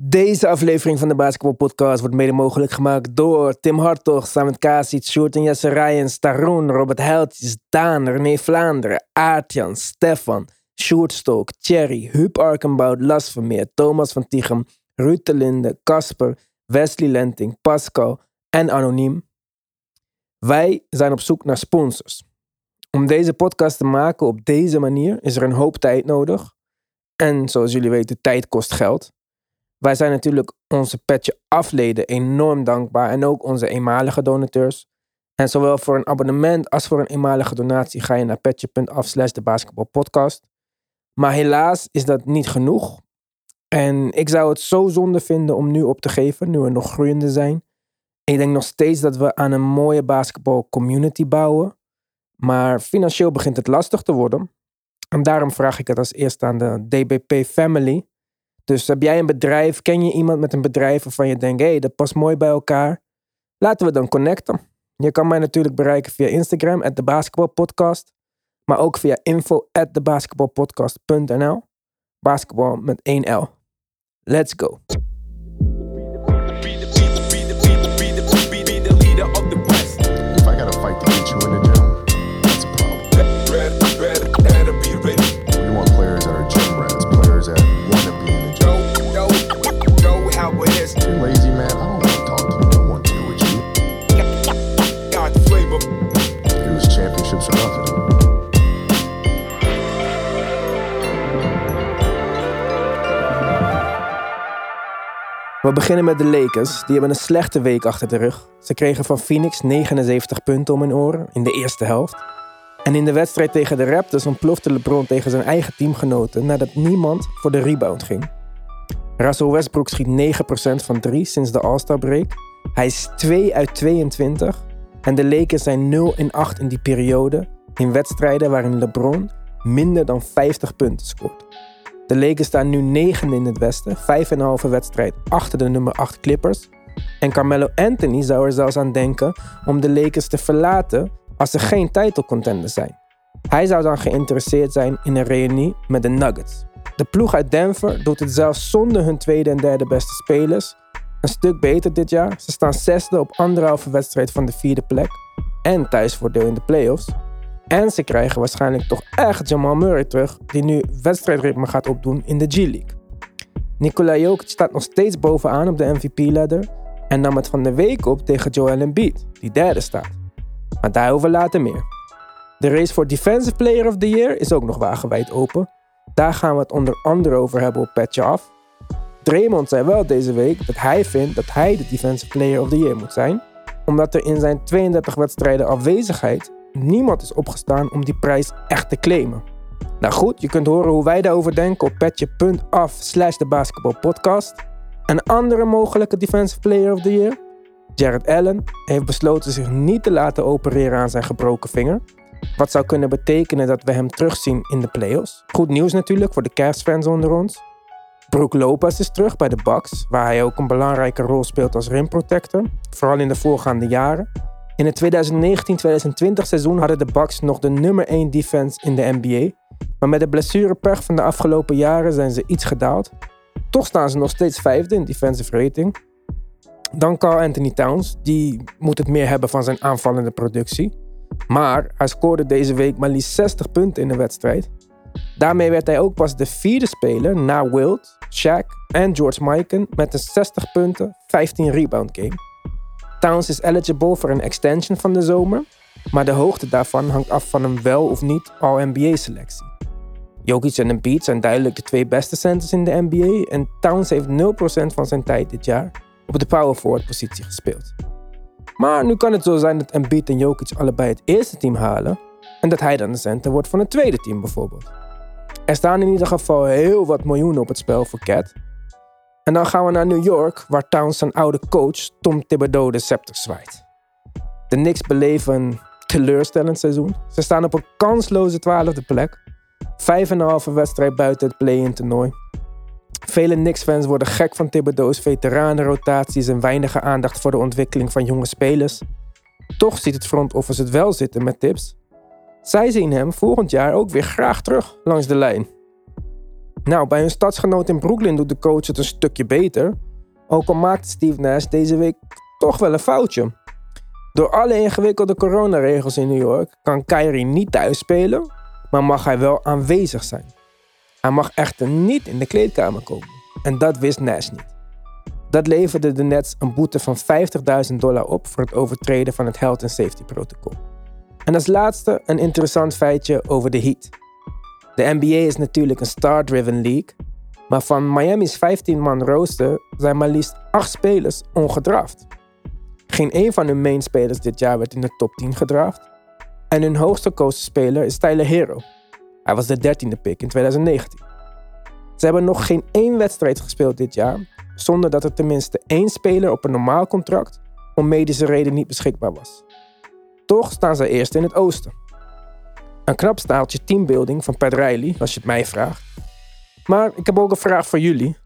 Deze aflevering van de Basketball Podcast wordt mede mogelijk gemaakt door Tim Hartog, Samet Kasic, Sjoerd en Jesse Rijens, Taroen, Robert Heltjes, Daan, René Vlaanderen, Aartjan, Stefan, Sjoerd Stolk, Thierry, Huub Arkenbout, Las Vermeer, Thomas van Tichem, Ruud de Linde, Casper, Wesley Lenting, Pascal en Anoniem. Wij zijn op zoek naar sponsors. Om deze podcast te maken op deze manier is er een hoop tijd nodig. En zoals jullie weten, tijd kost geld. Wij zijn natuurlijk onze petje afleden enorm dankbaar en ook onze eenmalige donateurs. En zowel voor een abonnement als voor een eenmalige donatie ga je naar petje.af slash de basketbalpodcast. Maar helaas is dat niet genoeg. En ik zou het zo zonde vinden om nu op te geven, nu we nog groeiende zijn. Ik denk nog steeds dat we aan een mooie basketbal community bouwen. Maar financieel begint het lastig te worden. En daarom vraag ik het als eerste aan de DBP Family. Dus heb jij een bedrijf, ken je iemand met een bedrijf waarvan je denkt, hé, hey, dat past mooi bij elkaar? Laten we dan connecten. Je kan mij natuurlijk bereiken via Instagram, at de. Maar ook via info at. Basketbal met 1 L. Let's go. We beginnen met de Lakers. Die hebben een slechte week achter de rug. Ze kregen van Phoenix 79 punten om hun oren in de eerste helft. En in de wedstrijd tegen de Raptors ontplofte LeBron tegen zijn eigen teamgenoten nadat niemand voor de rebound ging. Russell Westbrook schiet 9% van 3 sinds de All-Star break. Hij is 2 uit 22 en de Lakers zijn 0 in 8 in die periode in wedstrijden waarin LeBron minder dan 50 punten scoort. De Lakers staan nu negende in het westen, 5,5 wedstrijd achter de nummer 8 Clippers. En Carmelo Anthony zou er zelfs aan denken om de Lakers te verlaten als ze geen titelcontender zijn. Hij zou dan geïnteresseerd zijn in een reunie met de Nuggets. De ploeg uit Denver doet het zelfs zonder hun tweede en derde beste spelers. Een stuk beter dit jaar. Ze staan zesde op anderhalve wedstrijd van de vierde plek. En thuisvoordeel in de playoffs. En ze krijgen waarschijnlijk toch echt Jamal Murray terug, die nu wedstrijdritme gaat opdoen in de G-League. Nikola Jokic staat nog steeds bovenaan op de MVP-ladder en nam het van de week op tegen Joel Embiid, die derde staat. Maar daarover later meer. De race voor Defensive Player of the Year is ook nog wagenwijd open. Daar gaan we het onder andere over hebben op Petje Af. Draymond zei wel deze week dat hij vindt dat hij de Defensive Player of the Year moet zijn, omdat er in zijn 32 wedstrijden afwezigheid niemand is opgestaan om die prijs echt te claimen. Nou goed, je kunt horen hoe wij daarover denken op petje.af slash de basketbalpodcast. Een andere mogelijke Defensive Player of the Year, Jared Allen, heeft besloten zich niet te laten opereren aan zijn gebroken vinger. Wat zou kunnen betekenen dat we hem terugzien in de playoffs. Goed nieuws natuurlijk voor de Cavs-fans onder ons. Brook Lopez is terug bij de Bucks, waar hij ook een belangrijke rol speelt als rim protector, vooral in de voorgaande jaren. In het 2019-2020 seizoen hadden de Bucks nog de nummer 1 defense in de NBA. Maar met de blessurepech van de afgelopen jaren zijn ze iets gedaald. Toch staan ze nog steeds vijfde in defensive rating. Dan Carl Anthony Towns, die moet het meer hebben van zijn aanvallende productie. Maar hij scoorde deze week maar liefst 60 punten in de wedstrijd. Daarmee werd hij ook pas de vierde speler na Wilt, Shaq en George Mikan met een 60 punten, 15 rebound game. Towns is eligible voor een extension van de zomer, maar de hoogte daarvan hangt af van een wel of niet All-NBA-selectie. Jokic en Embiid zijn duidelijk de twee beste centers in de NBA en Towns heeft 0% van zijn tijd dit jaar op de power forward positie gespeeld. Maar nu kan het zo zijn dat Embiid en Jokic allebei het eerste team halen en dat hij dan de center wordt van het tweede team bijvoorbeeld. Er staan in ieder geval heel wat miljoenen op het spel voor Cat en dan gaan we naar New York, waar Towns zijn oude coach Tom Thibodeau de scepter zwaait. De Knicks beleven een teleurstellend seizoen. Ze staan op een kansloze twaalfde plek. Vijf en een halve wedstrijd buiten het play-in toernooi. Vele Knicks-fans worden gek van Thibodeau's veteranenrotaties en weinige aandacht voor de ontwikkeling van jonge spelers. Toch ziet het front office het wel zitten met tips. Zij zien hem volgend jaar ook weer graag terug langs de lijn. Nou, bij hun stadsgenoot in Brooklyn doet de coach het een stukje beter. Ook al maakte Steve Nash deze week toch wel een foutje. Door alle ingewikkelde coronaregels in New York kan Kyrie niet thuis spelen, maar mag hij wel aanwezig zijn. Hij mag echter niet in de kleedkamer komen. En dat wist Nash niet. Dat leverde de Nets een boete van 50.000 dollar op voor het overtreden van het Health and Safety protocol. En als laatste een interessant feitje over de Heat. De NBA is natuurlijk een star-driven league, maar van Miami's 15-man rooster zijn maar liefst 8 spelers ongedraft. Geen één van hun main spelers dit jaar werd in de top 10 gedraft. En hun hoogste speler is Tyler Hero. Hij was de 13e pick in 2019. Ze hebben nog geen één wedstrijd gespeeld dit jaar, zonder dat er tenminste één speler op een normaal contract om medische reden niet beschikbaar was. Toch staan ze eerst in het oosten. Een knap staaltje teambuilding van Pat Riley, als je het mij vraagt. Maar ik heb ook een vraag voor jullie.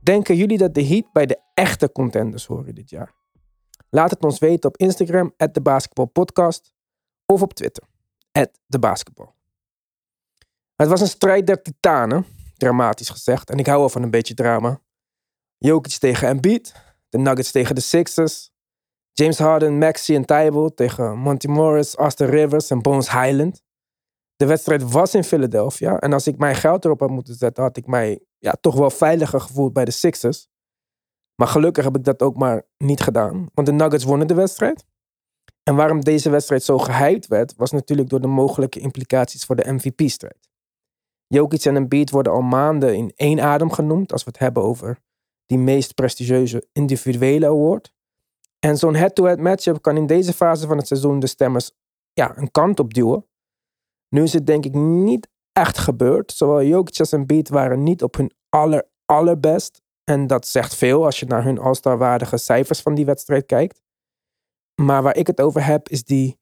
Denken jullie dat de Heat bij de echte contenders horen dit jaar? Laat het ons weten op Instagram, de basketbalpodcast, of op Twitter, de basketbal. Het was een strijd der titanen, dramatisch gezegd, en ik hou wel van een beetje drama. Jokic tegen Embiid, de Nuggets tegen de Sixers, James Harden, Maxi en Tybalt tegen Monty Morris, Austin Rivers en Bones Highland. De wedstrijd was in Philadelphia en als ik mijn geld erop had moeten zetten, had ik mij ja, toch wel veiliger gevoeld bij de Sixers. Maar gelukkig heb ik dat ook maar niet gedaan, want de Nuggets wonnen de wedstrijd. En waarom deze wedstrijd zo gehyped werd, was natuurlijk door de mogelijke implicaties voor de MVP-strijd. Jokic en Embiid worden al maanden in één adem genoemd als we het hebben over die meest prestigieuze individuele award. En zo'n head-to-head matchup kan in deze fase van het seizoen de stemmers ja, een kant op duwen. Nu is het denk ik niet echt gebeurd. Zowel Jokic als Embiid waren niet op hun aller, allerbest. En dat zegt veel als je naar hun waardige cijfers van die wedstrijd kijkt. Maar waar ik het over heb is die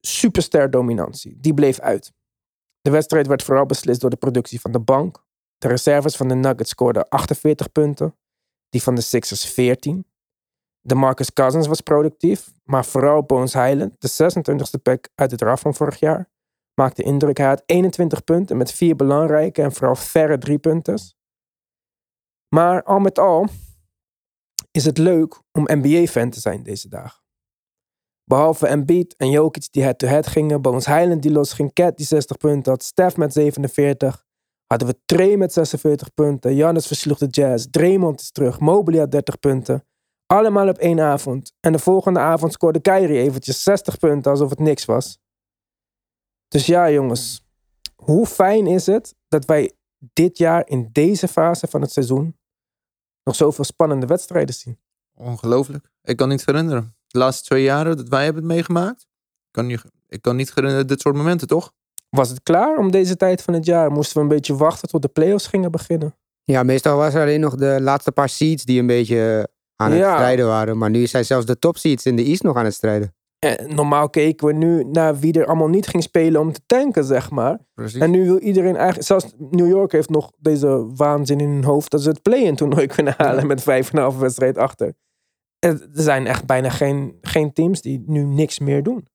superster dominantie. Die bleef uit. De wedstrijd werd vooral beslist door de productie van de bank. De reserves van de Nuggets scoorden 48 punten, die van de Sixers 14. De Marcus Cousins was productief, maar vooral Bones Highland, de 26e pack uit het RAF van vorig jaar, maakte indruk. Hij had 21 punten met vier belangrijke en vooral verre driepunters. Maar al met al is het leuk om NBA-fan te zijn deze dagen. Behalve Embiid en Jokic die head-to-head gingen, Bones Highland die los ging, Cat die 60 punten had, Steph met 47, hadden we Trey met 46 punten, Jannis versloeg de Jazz, Draymond is terug, Mobley had 30 punten. Allemaal op één avond. En de volgende avond scoorde Kyrie eventjes 60 punten alsof het niks was. Dus ja, jongens. Hoe fijn is het dat wij dit jaar in deze fase van het seizoen nog zoveel spannende wedstrijden zien? Ongelooflijk. Ik kan niet herinneren. De laatste twee jaren dat wij hebben het meegemaakt. Ik kan, niet, ik kan niet herinneren dit soort momenten, toch? Was het klaar om deze tijd van het jaar? Moesten we een beetje wachten tot de playoffs gingen beginnen? Ja, meestal was er alleen nog de laatste paar seeds die een beetje aan het Ja. strijden waren. Maar nu zijn zelfs de top seeds in de East nog aan het strijden. Eh, normaal keken we nu naar wie er allemaal niet ging spelen om te tanken, zeg maar. Precies. En nu wil iedereen eigenlijk... Zelfs New York heeft nog deze waanzin in hun hoofd... dat ze het play-in toernooi kunnen halen met vijf en een halve wedstrijd achter. Er zijn echt bijna geen, geen teams die nu niks meer doen.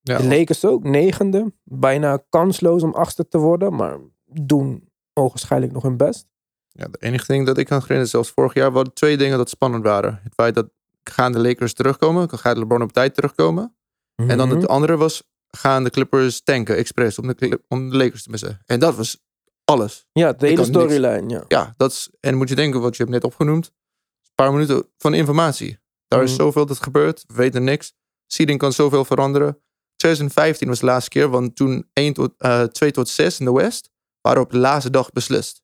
ja, De Lakers ook, negende. Bijna kansloos om achtste te worden, maar doen ogenschijnlijk nog hun best. ja, de enige ding dat ik kan herinneren, zelfs vorig jaar, waren twee dingen dat spannend waren. Het feit dat gaan de Lakers terugkomen, gaat LeBron op tijd terugkomen. En dan Mhm. het andere was, gaan de Clippers tanken, expres, om de, om de Lakers te missen. En dat was alles. Ja, de hele storyline, ja. Ja, dat is, en moet je denken, wat je hebt net opgenoemd, een paar minuten van informatie. Daar is Mhm. zoveel dat gebeurt, we weten niks. Seeding kan zoveel veranderen. 2015 was de laatste keer, want toen 1 tot, eh 2 tot 6 in de West waren op de laatste dag beslist.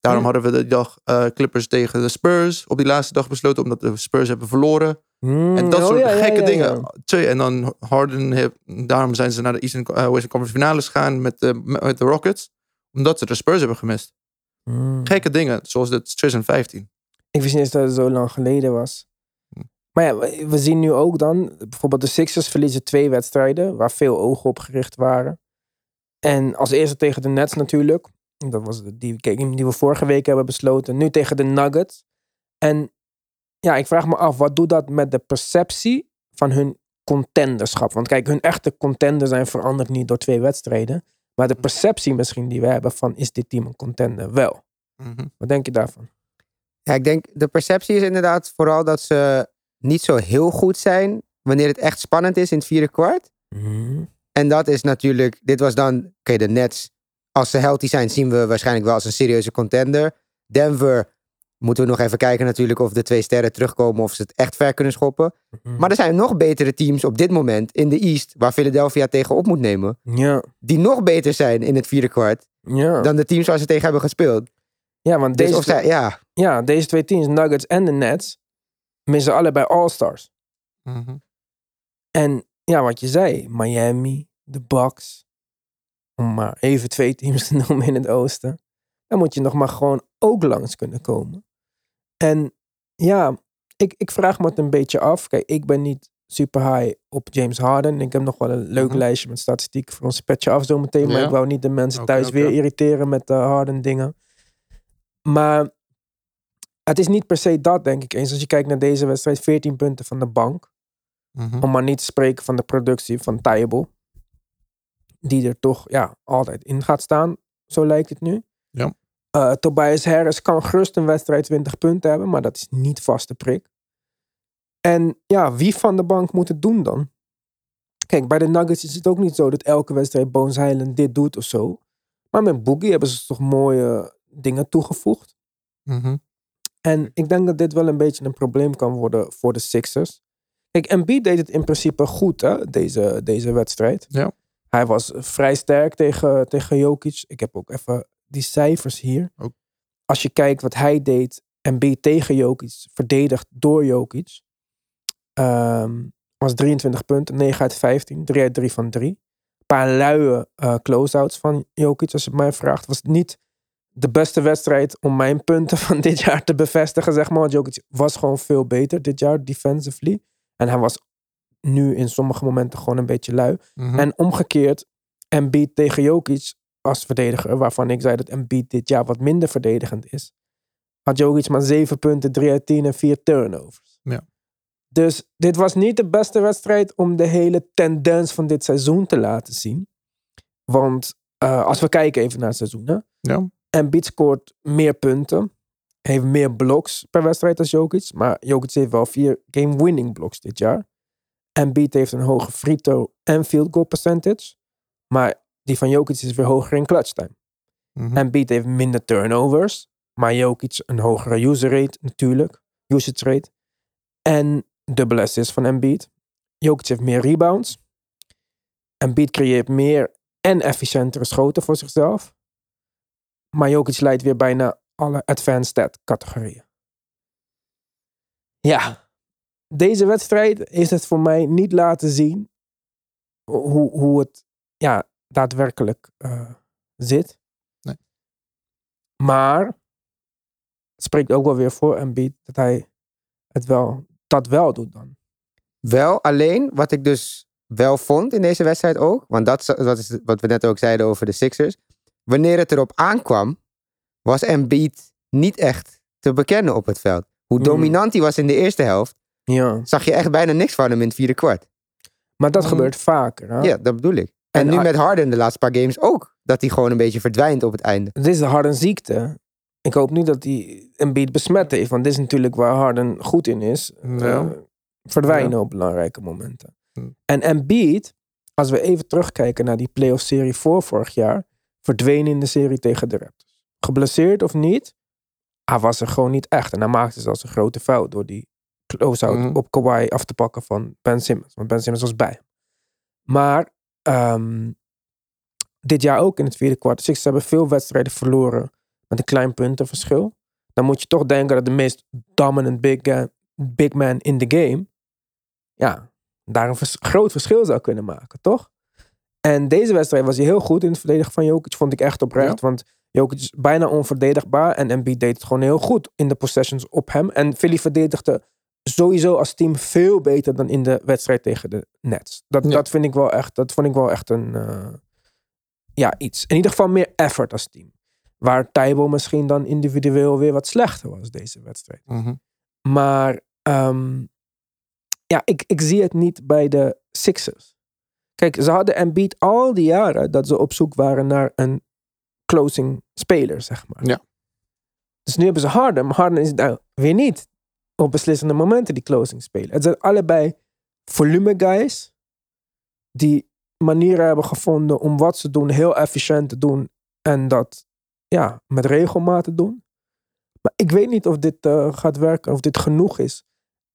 Daarom Hmm. hadden we de dag eh, Clippers tegen de Spurs op die laatste dag besloten, omdat de Spurs hebben verloren. En dat oh, soort ja, gekke ja, dingen. Twee, en dan Harden, heeft, daarom zijn ze naar de Eastern, eh, Western Conference finales gegaan met de, met de Rockets. Omdat ze de Spurs hebben gemist. Mm. Gekke dingen, zoals dat 2015. Ik wist niet eens dat het zo lang geleden was. Hm. Maar ja, we zien nu ook dan, bijvoorbeeld de Sixers verliezen twee wedstrijden waar veel ogen op gericht waren. En als eerste tegen de Nets natuurlijk. Dat was die game die we vorige week hebben besloten. Nu tegen de Nuggets. En ja, ik vraag me af, wat doet dat met de perceptie van hun contenderschap? Want kijk, hun echte contender zijn veranderd niet door twee wedstrijden. Maar de perceptie misschien die we hebben van is dit team een contender wel. Mhm. Wat denk je daarvan? Ja, ik denk de perceptie is inderdaad vooral dat ze niet zo heel goed zijn wanneer het echt spannend is in het vierde kwart. Mhm. En dat is natuurlijk, dit was dan, oké, de Nets, als ze healthy zijn, zien we waarschijnlijk wel als een serieuze contender. Denver, moeten we nog even kijken natuurlijk of de twee sterren terugkomen of ze het echt ver kunnen schoppen. Maar er zijn nog betere teams op dit moment in de East, waar Philadelphia tegen op moet nemen, Ja, die nog beter zijn in het vierde kwart ja. dan de teams waar ze tegen hebben gespeeld. ja, want Dus deze, zij, ja, ja, deze twee teams, Nuggets en de Nets, missen allebei All-Stars. Mhm. En ja, wat je zei, Miami, de Bucks, om maar even twee teams te noemen in het oosten. Dan moet je nog maar gewoon ook langs kunnen komen. En ja, ik, ik vraag me het een beetje af. Kijk, ik ben niet super high op James Harden. Ik heb nog wel een leuk Mhm. lijstje met statistieken voor ons petje af zometeen. Maar Ja. ik wou niet de mensen thuis weer irriteren met de Harden dingen. Maar het is niet per se dat, denk ik eens. Als je kijkt naar deze wedstrijd, 14 punten van de bank. Mhm. Om maar niet te spreken van de productie van Tijbel. Die er toch ja, altijd in gaat staan. Zo lijkt het nu. Ja. Eh, Tobias Harris kan gerust een wedstrijd 20 punten hebben. Maar dat is niet vaste prik. En ja, wie van de bank moet het doen dan? Kijk, bij de Nuggets is het ook niet zo dat elke wedstrijd Bones Highland dit doet of zo. Maar met Boogie hebben ze toch mooie dingen toegevoegd. Mhm. En ik denk dat dit wel een beetje een probleem kan worden voor de Sixers. Kijk, Embiid deed het in principe goed, hè, deze, deze wedstrijd. Ja. Hij was vrij sterk tegen, tegen Jokic. Ik heb ook even die cijfers hier. Als je kijkt wat hij deed, Embiid tegen Jokic, verdedigd door Jokic. ehm, was 23 punten, 9 uit 15, 3 uit 3 van 3. Een paar luie eh close-outs van Jokic, als je het mij vraagt. Was het niet de beste wedstrijd om mijn punten van dit jaar te bevestigen, zeg maar. Want Jokic was gewoon veel beter dit jaar, defensively. En hij was nu in sommige momenten gewoon een beetje lui. Mhm. En omgekeerd, Embiid tegen Jokic als verdediger, waarvan ik zei dat Embiid dit jaar wat minder verdedigend is, had Jokic maar 7 punten, 3 uit 10 en 4 turnovers. Ja. Dus dit was niet de beste wedstrijd om de hele tendens van dit seizoen te laten zien. Want eh, als we kijken even naar het seizoen, hè, Ja. Embiid scoort meer punten. Heeft meer blocks per wedstrijd als Jokic. Maar Jokic heeft wel vier game-winning blocks dit jaar. Embiid heeft een hoge free throw en field goal percentage. Maar die van Jokic is weer hoger in clutch time. Mhm. Embiid heeft minder turnovers. Maar Jokic een hogere user rate natuurlijk. Usage rate. En dubbele assists van Embiid. Jokic heeft meer rebounds. Embiid creëert meer en efficiëntere schoten voor zichzelf. Maar Jokic leidt weer bijna alle advanced stat categorieën. Ja, deze wedstrijd is het voor mij niet laten zien hoe, hoe het ja, daadwerkelijk eh, zit. Nee. Maar het spreekt ook wel weer voor Embiid dat hij het wel, dat wel doet dan. Wel, alleen wat ik dus wel vond in deze wedstrijd ook, want dat, is- dat is wat we net ook zeiden over de Sixers. Wanneer het erop aankwam, was Embiid niet echt te bekennen op het veld. Hoe Mm. dominant hij was in de eerste helft, Ja. zag je echt bijna niks van hem in het vierde kwart. Maar dat Mm. gebeurt vaker. Hè? Ja, dat bedoel ik. En, En nu met Harden de laatste paar games ook. Dat hij gewoon een beetje verdwijnt op het einde. Het is de Harden ziekte. Ik hoop niet dat hij Embiid besmet heeft. Want dit is natuurlijk waar Harden goed in is. Ja. Eh, verdwijnen Ja. op belangrijke momenten. Hm. En Embiid, als we even terugkijken naar die playoff serie voor vorig jaar. Verdween in de serie tegen de Raptors. Geblesseerd of niet. Hij was er gewoon niet echt. En hij maakte zelfs een grote fout door die close-out Mhm. op Kawhi af te pakken van Ben Simmons. Want Ben Simmons was bij. Maar ehm, dit jaar ook in het vierde kwart. De Sixers hebben veel wedstrijden verloren met een klein puntenverschil. Dan moet je toch denken dat de meest dominant big, big man in the game, ja, daar een vers- groot verschil zou kunnen maken, toch? En deze wedstrijd was hij heel goed in het verdedigen van Jokic, vond ik echt oprecht. Want Jokic is bijna onverdedigbaar en Embiid deed het gewoon heel goed in de possessions op hem. En Philly verdedigde sowieso als team veel beter dan in de wedstrijd tegen de Nets. Dat, Ja. dat vind ik wel echt, dat vond ik wel echt een, eh, ja, iets. In ieder geval meer effort als team. Waar Taibo misschien dan individueel weer wat slechter was deze wedstrijd. Mhm. Maar ehm, ja, ik, ik zie het niet bij de Sixers. Kijk, ze hadden Embiid al die jaren dat ze op zoek waren naar een closing speler, zeg maar. Ja. Dus nu hebben ze Harden, maar Harden is nou weer niet op beslissende momenten die closing spelen. Het zijn allebei volume guys die manieren hebben gevonden om wat ze doen heel efficiënt te doen en dat ja, met regelmaat te doen. Maar ik weet niet of dit eh, gaat werken, of dit genoeg is.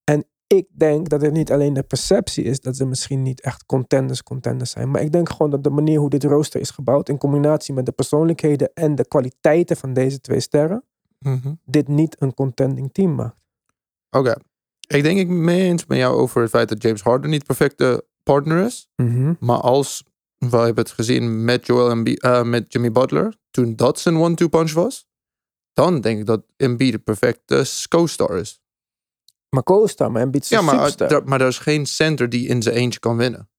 En ik denk dat het niet alleen de perceptie is dat ze misschien niet echt contenders contenders zijn. Maar ik denk gewoon dat de manier hoe dit rooster is gebouwd, in combinatie met de persoonlijkheden en de kwaliteiten van deze twee sterren, Mhm. dit niet een contending team maakt. Oké. Ik denk ik ben mee eens met jou over het feit dat James Harden niet perfecte partner is. Maar als we hebben het gezien met Joel Embiid, eh, met Jimmy Butler, toen dat zijn one-two punch was, dan denk ik dat Embiid de perfecte co-star is. Maar co-star, maar Embiid is Ja, maar, er- maar er is geen center die in zijn eentje kan winnen.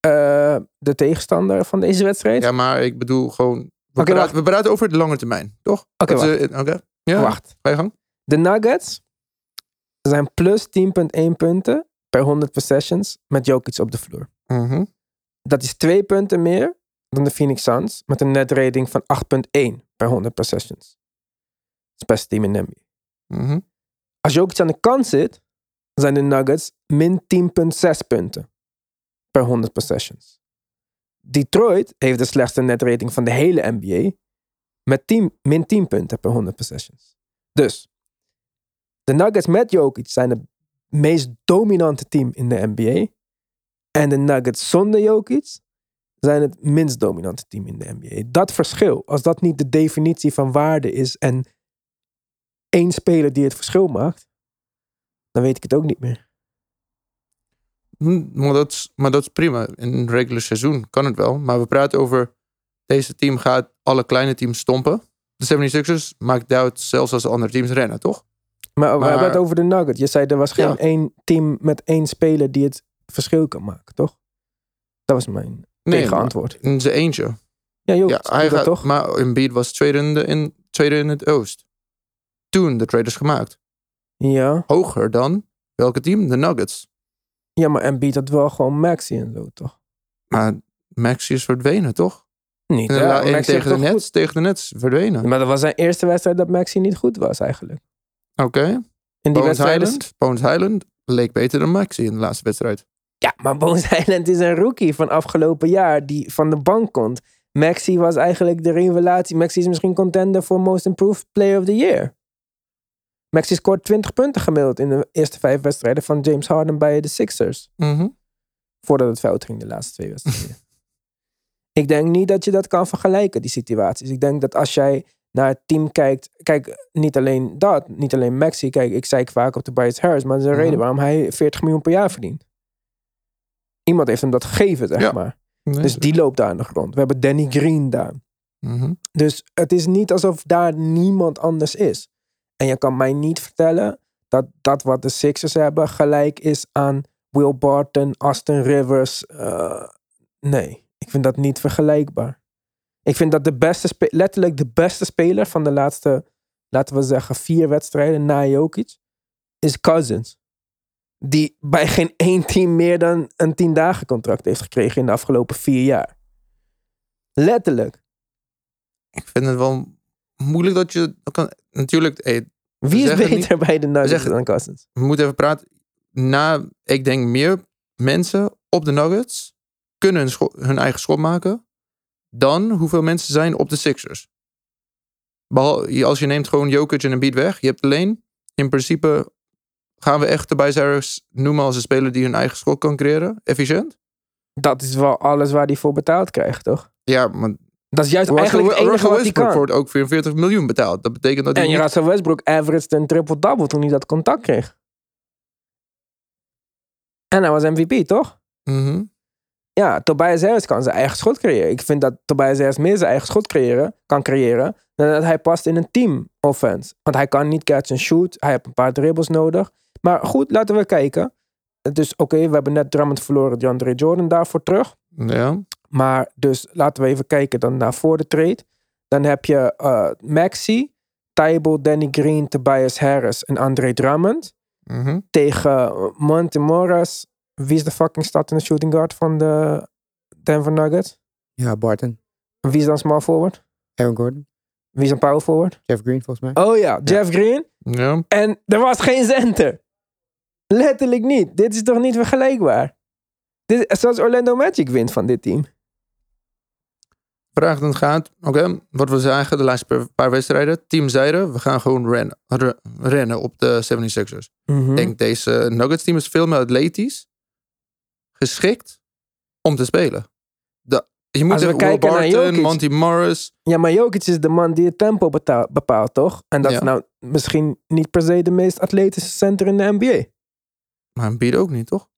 Eh, de tegenstander van deze wedstrijd? Ja, maar ik bedoel gewoon. We, praten, we praten over de lange termijn, toch? Oké, Dat wacht. eh, Oké. Ja, Wacht. ga je gang. De Nuggets zijn plus 10,1 punten per 100 possessions met Jokic op de vloer. Mhm. Dat is twee punten meer dan de Phoenix Suns met een net rating van 8,1 per 100 possessions. Dat is het beste team in de NBA. Mhm. Als Jokic aan de kant zit, zijn de Nuggets min 10,6 punten per 100 possessions. Detroit heeft de slechtste net rating van de hele NBA met 10, min 10 punten per 100 possessions. Dus de Nuggets met Jokic zijn het meest dominante team in de NBA. En de Nuggets zonder Jokic zijn het minst dominante team in de NBA. Dat verschil, als dat niet de definitie van waarde is en één speler die het verschil maakt, dan weet ik het ook niet meer. Hm, Maar dat, is, maar prima. In een regular seizoen kan het wel. Maar we praten over. Deze team gaat alle kleine teams stompen. De 76ers maakt uit zelfs als de andere teams rennen, toch? Maar, we Maar- hebben het over de Nuggets. Je zei er was geen Ja. één team met één speler die het verschil kan maken, toch? Dat was mijn Nee, tegenantwoord. in zijn eentje. Ja, joh, Ja, hij dat gaat, toch? Maar Embiid was tweede in, de, in, tweede in het oost. Toen de traders gemaakt. Ja. Hoger dan welke team? De Nuggets. ja, maar Embiid had wel gewoon Maxi en zo, toch? Maar Maxi is verdwenen, toch? Niet, Maxi tegen, de Nets, tegen de Nets verdwenen. Maar dat was zijn eerste wedstrijd dat Maxi niet goed was, eigenlijk. Oké. In die Bones wedstrijd is- Highland. Bones Highland leek beter dan Maxi in de laatste wedstrijd. Ja, maar Bones Island is een rookie van afgelopen jaar die van de bank komt. Maxi was eigenlijk de revelatie. Maxi is misschien contender voor Most Improved Player of the Year. Maxi scoort 20 punten gemiddeld in de eerste vijf wedstrijden van James Harden bij de Sixers. Mhm. Voordat het fout ging de laatste twee wedstrijden. ik denk niet dat je dat kan vergelijken, die situaties. Ik denk dat als jij naar het team kijkt. Kijk, niet alleen dat. Niet alleen Maxi. Kijk, ik zei vaak op Tobias Harris. Maar er is een Mhm. reden waarom hij 40 miljoen per jaar verdient. Iemand heeft hem dat gegeven, zeg Ja. maar. Nee. Dus die loopt daar aan de grond. We hebben Danny Green daar. Mhm. Dus het is niet alsof daar niemand anders is. En je kan mij niet vertellen dat dat wat de Sixers hebben gelijk is aan Will Barton, Austin Rivers. eh, nee, ik vind dat niet vergelijkbaar. Ik vind dat de beste, letterlijk de beste speler van de laatste, laten we zeggen, vier wedstrijden na Jokic, is Cousins. Die bij geen één team meer dan een tien dagen contract heeft gekregen in de afgelopen vier jaar. Letterlijk. Ik vind het wel moeilijk dat je... Kan, natuurlijk, hey, Wie is beter bij de Nuggets zeggen- dan Cousins? we moeten even praten. Na, ik denk meer mensen op de Nuggets kunnen hun, hun eigen schot maken dan hoeveel mensen zijn op de Sixers. Behal, als je neemt gewoon Jokic en Embiid weg, je hebt alleen in principe gaan we echt de Harris noemen als een speler die hun eigen schot kan creëren, efficiënt. Dat is wel alles waar hij voor betaald krijgt, toch? Ja, maar Dat is juist Russell, eigenlijk het enige hij Westbrook kan. wordt ook 44 miljoen betaald. Dat betekent dat hij En niet... Russell Westbrook averaged een triple-double toen hij dat contact kreeg. En hij was MVP, toch? Mhm. Ja, Tobias Harris kan zijn eigen schot creëren. Ik vind dat Tobias Harris meer zijn eigen schot creëren, kan creëren dan dat hij past in een team offense. Want hij kan niet catch and shoot. Hij heeft een paar dribbles nodig. Maar goed, laten we kijken. Dus oké, we hebben net Drummond verloren, DeAndre Jordan daarvoor terug. Ja. Maar dus laten we even kijken dan naar voor de trade. Dan heb je eh, Maxi, Tybal, Danny Green, Tobias Harris en Andre Drummond. Mhm. Tegen Monte Morris, Wie is de fucking startende shooting guard van de Denver Nuggets? Ja, Barton. En Wie is dan small forward? Aaron Gordon. Wie is een power forward? Jeff Green volgens mij. Oh ja, Jeff Green. Ja. En er was geen center. Letterlijk niet. Dit is toch niet vergelijkbaar? Dit, zoals Orlando Magic wint van dit team. Vraag dan gaat, oké, wat we zagen de laatste paar- wedstrijden. Team zeiden, we gaan gewoon rennen, re- rennen op de 76ers. Mhm. Ik denk, deze Nuggets team is veel meer atletisch. Geschikt om te spelen. De, je moet Als we Will kijken naar Barton, Monty Morris. Ja, maar Jokic is de man die het tempo bepaalt, toch? En dat Ja. is nou misschien niet per se de meest atletische center in de NBA. Maar Embiid ook niet, toch?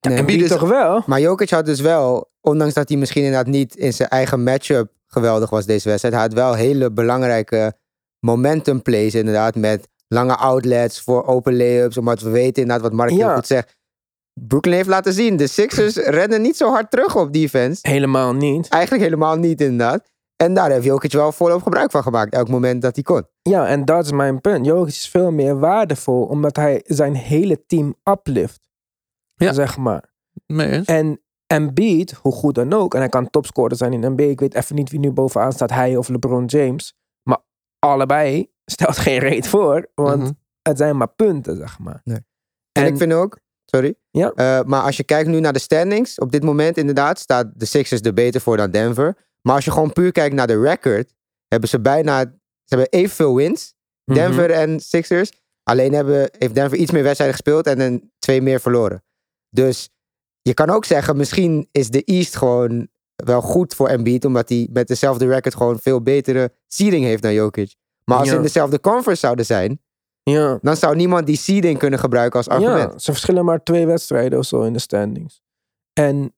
Ja, Nee, en Embiid is- toch wel? Maar Jokic had dus wel, ondanks dat hij misschien inderdaad niet in zijn eigen matchup geweldig was deze wedstrijd, hij had wel hele belangrijke momentum plays inderdaad met lange outlets voor open layups, omdat we weten inderdaad wat Mark heel goed zegt. Brooklyn heeft laten zien, de Sixers rennen niet zo hard terug op defense. Helemaal niet. Eigenlijk helemaal niet inderdaad. En daar heeft Jokic wel volop gebruik van gemaakt, elk moment dat hij kon. Ja, en dat is mijn punt. Jokic is veel meer waardevol omdat hij zijn hele team uplift. Ja. Zeg maar. Eens. En Embiid, hoe goed dan ook, en hij kan topscorer zijn in NBA. Ik weet even niet wie nu bovenaan staat, hij of LeBron James. Maar allebei stelt geen reet voor, want Mhm. het zijn maar punten, zeg maar. En, En- ik vind ook, sorry, Ja. eh, maar als je kijkt nu naar de standings, op dit moment inderdaad staat de Sixers er beter voor dan Denver. Maar als je gewoon puur kijkt naar de record, hebben ze bijna, ze hebben evenveel wins, Mhm. Denver en Sixers. Alleen hebben, heeft Denver iets meer wedstrijden gespeeld en dan twee meer verloren. Dus je kan ook zeggen, misschien is de East gewoon wel goed voor Embiid, omdat hij met dezelfde record gewoon veel betere seeding heeft dan Jokic. Maar als ze in dezelfde conference zouden zijn, Ja. dan zou niemand die seeding kunnen gebruiken als argument. Ja, ze verschillen maar twee wedstrijden of zo in de standings. En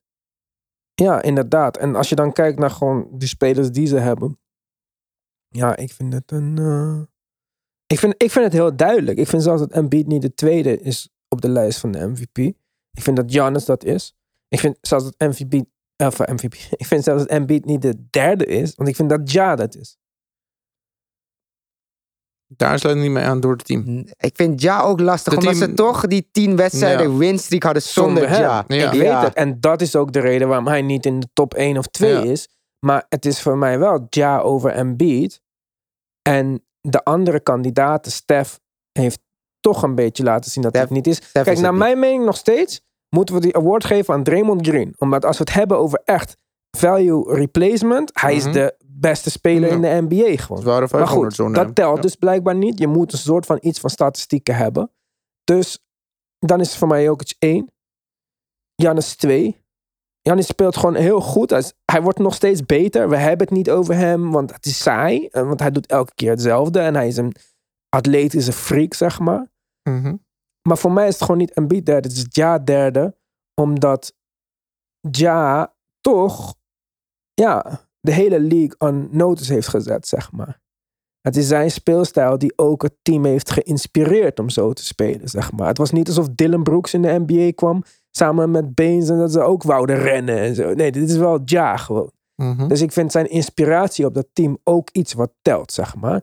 ja, inderdaad. En als je dan kijkt naar gewoon de spelers die ze hebben. Ja, ik vind het een... eh, Ik, vind, ik vind het heel duidelijk. Ik vind zelfs dat Embiid niet de tweede is op de lijst van de MVP. Ik vind dat Giannis dat is. Ik vind zelfs dat MVP... Of eh, MVP. Ik vind zelfs dat Embiid niet de derde is. Want ik vind dat Ja dat is. Daar sluit ik niet mee aan door het team. Ik vind Ja ook lastig, De omdat team- ze toch die tien wedstrijden Ja. winstreak hadden zonder. Ja. Ja. Ik weet het. En dat is ook de reden waarom hij niet in de top 1 of 2 Ja. is. Maar het is voor mij wel Ja over Embiid. En de andere kandidaten, Stef, heeft toch een beetje laten zien dat Stef- het niet is. Kijk, is naar niet. mijn mening nog steeds moeten we die award geven aan Draymond Green. Omdat als we het hebben over echt value replacement, hij Mhm. is de beste speler Ja. in de NBA gewoon. Zware Maar 500 goed, dat telt Ja. dus blijkbaar niet. Je moet een soort van iets van statistieken hebben. Dus dan is het voor mij Jokic 1. Janis 2. Janis speelt gewoon heel goed. Hij, is- hij wordt nog steeds beter. We hebben het niet over hem, want het is saai. eh, Want hij doet elke keer hetzelfde. En hij is een atletische freak, zeg maar. Mhm. Maar voor mij is het gewoon niet Embiid derde. Het is Ja derde. Omdat Ja toch ja, de hele league on notice heeft gezet, zeg maar. Het is zijn speelstijl die ook het team heeft geïnspireerd om zo te spelen, zeg maar. Het was niet alsof Dylan Brooks in de NBA kwam samen met Baines en dat ze ook wouden rennen en zo. Nee, dit is wel Ja gewoon. Mhm. Dus ik vind zijn inspiratie op dat team ook iets wat telt, zeg maar.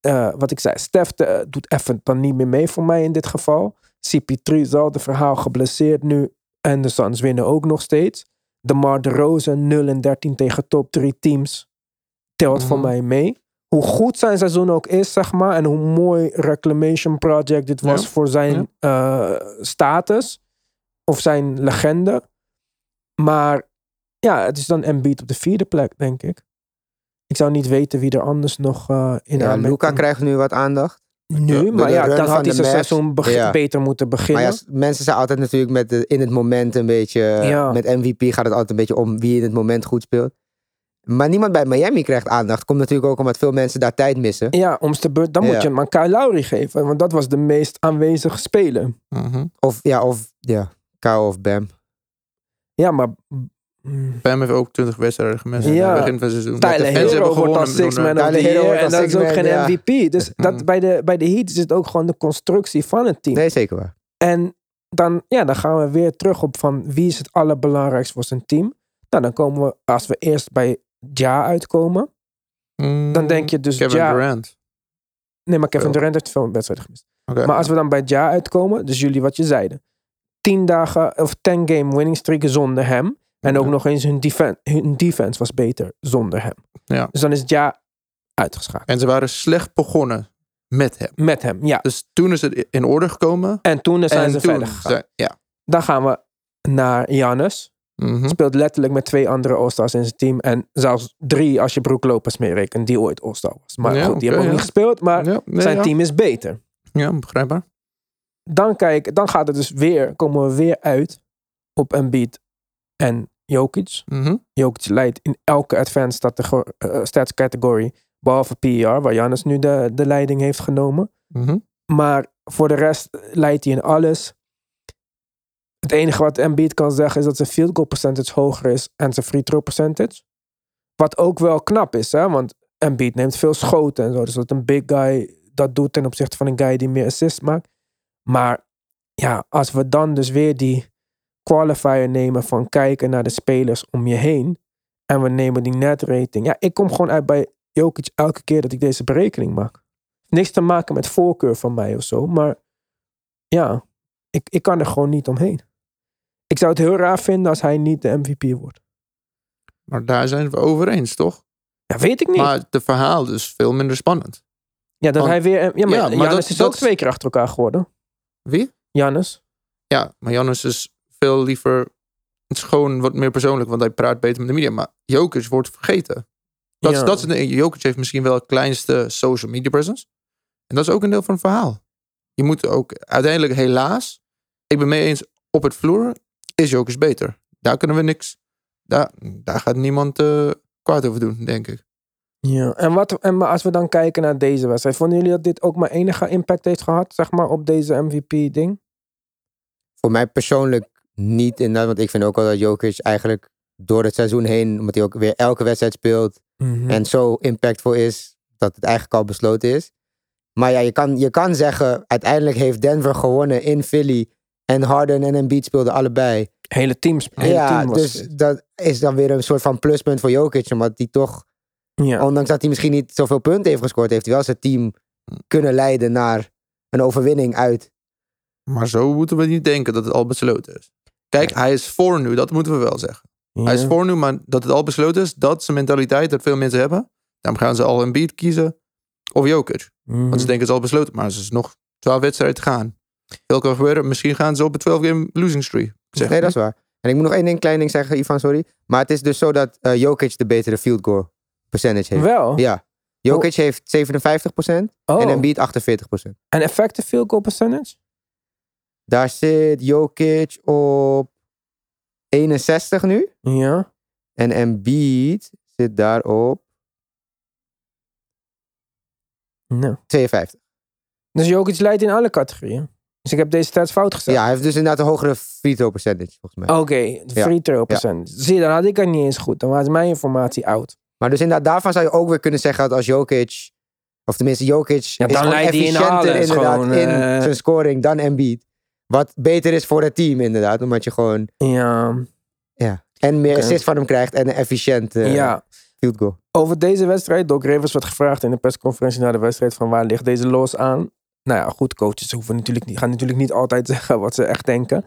Eh, wat ik zei, Stef eh, doet even dan niet meer mee voor mij in dit geval. CP3 is al de verhaal geblesseerd nu. En de Suns winnen ook nog steeds. DeMar DeRozan 0 en 13 tegen top 3 teams. Telt voor Mhm. mij mee. Hoe goed zijn seizoen ook is, zeg maar. En hoe mooi reclamation project dit was Ja. voor zijn eh, status. Of zijn legende. Maar ja, het is dan Embiid op de vierde plek, denk ik. Ik zou niet weten wie er anders nog eh, in Ja, Luca krijgt nu wat aandacht. Nu, de- maar de ja, dan had hij zijn seizoen beg- Ja. beter moeten Maar beginnen. ja, s- mensen zijn altijd natuurlijk met de, in het moment een beetje... Ja. Met MVP gaat het altijd een beetje om wie in het moment goed speelt. Maar niemand bij Miami krijgt aandacht. Komt natuurlijk ook omdat veel mensen daar tijd missen. Ja, om de beurt, dan moet je hem aan Kyle Lowry geven. Want dat was de meest aanwezige speler. Mhm. Of ja, of ja, Kyle of Bam. Ja, maar... mm, Bam heeft ook 20 wedstrijden gemist. Ja. Ja. Begin van het seizoen. Tyler En ze Hero hebben wordt gewonnen als six man of the year. wordt En dat is ook man, geen ja. MVP. Dus dat, Mhm. bij, de, bij de Heat is het ook gewoon de constructie van het team. Nee, zeker waar. En dan, ja, dan gaan we weer terug op van wie is het allerbelangrijkste voor zijn team. Nou, dan komen we, als we eerst bij Ja uitkomen. Mm, Dan denk je dus Kevin Ja. Durant. Nee, maar Kevin Wel. Durant heeft veel wedstrijden gemist. Maar als we dan bij Ja uitkomen, dus jullie wat je zeiden. tien dagen of 10 game winning streak zonder hem. En ook Ja. nog eens hun, defen hun defense was beter zonder hem. Ja. Dus dan is het jaar uitgeschakeld. En ze waren slecht begonnen met hem. Met hem, ja. Dus toen is het in orde gekomen. En toen zijn en ze toen verder gegaan. zijn- ja. Dan gaan we naar Janus. Mhm. Speelt letterlijk met twee andere All-Stars in zijn team. En zelfs drie als je Brook Lopez meerekent, die ooit All-Star was. Maar Ja, goed, die hebben ook ja. niet gespeeld. Maar Ja, nee, zijn ja. team is beter. Ja, begrijpbaar. Dan, kijk, dan gaat het dus weer, komen we weer uit op Embiid en Jokic. Mhm. Jokic leidt in elke advanced stats category. Behalve PER, waar Janus nu de, de leiding heeft genomen. Mhm. Maar voor de rest leidt hij in alles. Het enige wat Embiid kan zeggen is dat zijn field goal percentage hoger is en zijn free throw percentage. Wat ook wel knap is, hè? want Embiid neemt veel schoten en zo. Dus dat een big guy dat doet ten opzichte van een guy die meer assists maakt. Maar ja, als we dan dus weer die qualifier nemen van kijken naar de spelers om je heen. En we nemen die net rating. Ja, ik kom gewoon uit bij Jokic elke keer dat ik deze berekening maak. Niks te maken met voorkeur van mij of zo. Maar ja, ik, ik kan er gewoon niet omheen. Ik zou het heel raar vinden als hij niet de MVP wordt. Maar daar zijn we over eens, toch? Ja, weet ik niet. Maar het verhaal is veel minder spannend. ja, dat want- hij weer... Ja, maar, Ja, maar dat- is dat ook is- twee keer achter elkaar geworden. Wie? Janus. Ja, maar Janus is veel liever... Het is gewoon wat meer persoonlijk, want hij praat beter met de media. Maar Jokic wordt vergeten. Dat, is, Ja. dat is, een- Jokic heeft misschien wel het kleinste social media presence. En dat is ook een deel van het verhaal. Je moet ook uiteindelijk helaas... Ik ben mee eens, op het vloer is Jokic beter. Daar kunnen we niks... Daar, daar gaat niemand eh, kwaad over doen, denk ik. Ja. En, wat, en maar als we dan kijken naar deze wedstrijd. Vonden jullie dat dit ook maar enige impact heeft gehad, zeg maar, op deze MVP-ding? Voor mij persoonlijk niet inderdaad. Want ik vind ook wel dat Jokic eigenlijk door het seizoen heen, omdat hij ook weer elke wedstrijd speelt Mhm. en zo impactvol is, dat het eigenlijk al besloten is. Maar ja, je kan, je kan zeggen, uiteindelijk heeft Denver gewonnen in Philly. En Harden en Embiid speelden allebei. hele team, hele ja, team was dus dat is dan weer een soort van pluspunt voor Jokic. Omdat hij toch, Ja. ondanks dat hij misschien niet zoveel punten heeft gescoord, heeft hij wel zijn team kunnen leiden naar een overwinning uit. Maar zo moeten we niet denken dat het al besloten is. Kijk, hij is voor nu, dat moeten we wel zeggen. Hij is voor nu, maar dat het al besloten is, dat is een mentaliteit dat veel mensen hebben. Daarom gaan ze al een beat kiezen of Jokic. Mhm. Want ze denken het is al besloten, maar ze is nog 12 wedstrijden te gaan. Veel kan gebeuren. Misschien gaan ze op een 12 game losing streak. Zeg nee, dat is waar. En ik moet nog één ding, klein ding zeggen, Ivan, sorry. Maar het is dus zo dat eh, Jokic de betere field goal percentage heeft. Wel? Ja. Jokic heeft 57% Oh. en Embiid 48%. En effective field goal percentage? Daar zit Jokic op 61 nu. Ja. En Embiid zit daar op Nou. 52. Dus Jokic leidt in alle categorieën. Dus ik heb deze stats fout gezet. Ja, hij heeft dus inderdaad een hogere free throw percentage, volgens mij. Oké, de free throw percentage. Zie dan had ik het niet eens goed. Dan was mijn informatie oud. Maar dus inderdaad, daarvan zou je ook weer kunnen zeggen dat als Jokic, of tenminste Jokic, Ja, is dan leidt hij in efficiënter alles, inderdaad gewoon, in eh. zijn scoring dan Embiid. Wat beter is voor het team inderdaad, omdat je gewoon Ja. ja, en meer assist van hem krijgt en een efficiënt eh, ja. field goal. Over deze wedstrijd, Doc Rivers werd gevraagd in de persconferentie na de wedstrijd van waar ligt deze los aan? Nou ja, goed, coaches hoeven natuurlijk niet, gaan natuurlijk niet altijd zeggen wat ze echt denken.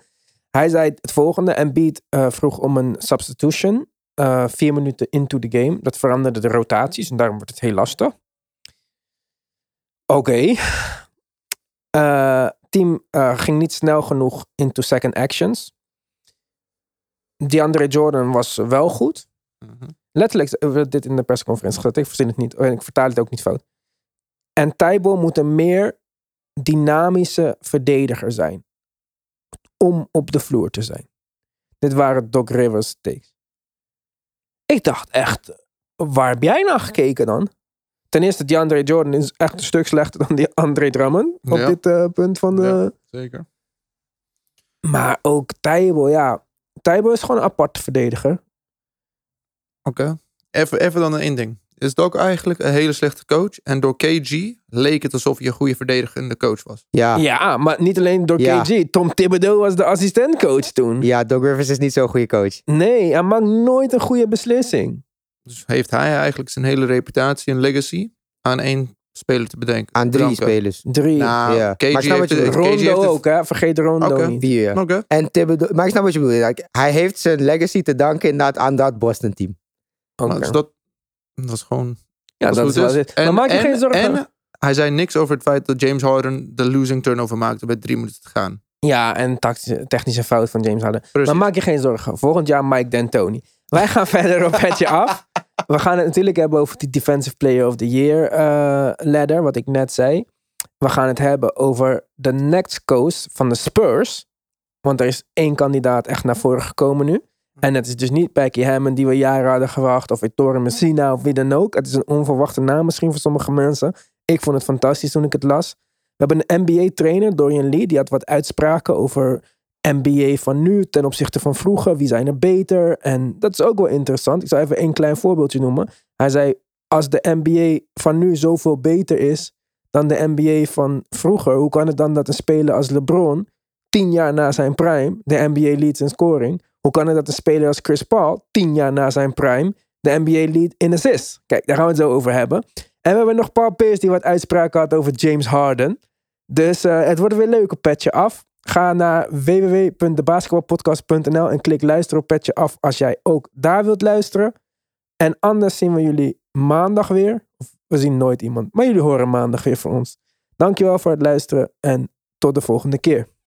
Hij zei het volgende, Embiid eh vroeg om een substitution, eh, vier minuten into the game. Dat veranderde de rotaties en daarom wordt het heel lastig. Oké. Eh, team eh, ging niet snel genoeg into second actions. DeAndre Jordan was wel goed. Mhm. Letterlijk werd dit in de persconferentie gezet. Ik verzin het niet. En ik vertaal het ook niet fout. En Tijbo moet een meer dynamische verdediger zijn. Om op de vloer te zijn. Dit waren Doc Rivers takes. Ik dacht echt, waar heb jij naar gekeken dan? Ten eerste, DeAndre Jordan is echt een stuk slechter dan die André Drummond. Op Ja. dit eh, punt van de... Ja. Zeker. Maar ook Tijbo, ja. Tijbo is gewoon een aparte verdediger. Oké. Even, even dan één ding. Is het ook eigenlijk een hele slechte coach? En door KG leek het alsof je een goede verdedigende coach was. Ja, ja. Ja, maar niet alleen door Ja. KG. Tom Thibodeau was de assistentcoach toen. Doc Rivers is niet zo'n goede coach. Nee, hij maakt nooit een goede beslissing. Dus heeft hij eigenlijk zijn hele reputatie en legacy aan één speler te bedenken. Aan drie bedanken. spelers. Drie. Nou, Ja. KG Maar ik snap wat je heeft- bedoelt. KG heeft Rondo ook, hè? Vergeet Rondo Oké. niet. Vier, ja. Oké. En Thibodeau, maar ik snap wat je bedoelt. Like, hij heeft zijn legacy te danken inderdaad aan dat Boston-team. Oké. Nou, dus dat, dat is gewoon... ja, dat het is wel. Maar maak je en, geen zorgen. En hij zei niks over het feit dat James Harden de losing turnover maakte bij drie minuten te gaan. Ja, en tactische, technische fout van James Harden. Precies. Maar maak je geen zorgen. Volgend jaar Mike D'Antoni. Wij gaan verder op petje af. We gaan het natuurlijk hebben over die Defensive Player of the Year eh, ladder, wat ik net zei. We gaan het hebben over de next coast van de Spurs. Want er is één kandidaat echt naar voren gekomen nu. En het is dus niet Becky Hammond die we jaren hadden gewacht. Of Ettore Messina of wie dan ook. Het is een onverwachte naam misschien voor sommige mensen. Ik vond het fantastisch toen ik het las. We hebben een NBA-trainer, Dorian Lee. Die had wat uitspraken over NBA van nu ten opzichte van vroeger. Wie zijn er beter? En dat is ook wel interessant. Ik zal even een klein voorbeeldje noemen. Hij zei, als de NBA van nu zoveel beter is dan de NBA van vroeger, hoe kan het dan dat een speler als LeBron tien jaar na zijn prime de NBA leads in scoring? Hoe kan het dat een speler als Chris Paul tien jaar na zijn prime de NBA lead in assists? Kijk, daar gaan we het zo over hebben. En we hebben nog Paul Pierce die wat uitspraken had over James Harden. Dus eh, het wordt weer leuk op Petje Af. Ga naar www.debasketbalpodcast.nl en klik luisteren op Petje Af als jij ook daar wilt luisteren. En anders zien we jullie maandag weer. Of we zien nooit iemand, maar jullie horen maandag weer van ons. Dankjewel voor het luisteren en tot de volgende keer.